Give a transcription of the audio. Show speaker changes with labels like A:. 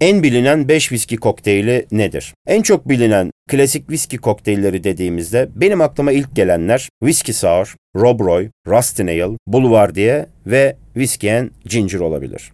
A: En bilinen 5 viski kokteyli nedir? En çok bilinen klasik viski kokteylleri dediğimizde benim aklıma ilk gelenler Whiskey Sour, Rob Roy, Rusty Nail, Boulevardier ve Whiskey and Ginger olabilir.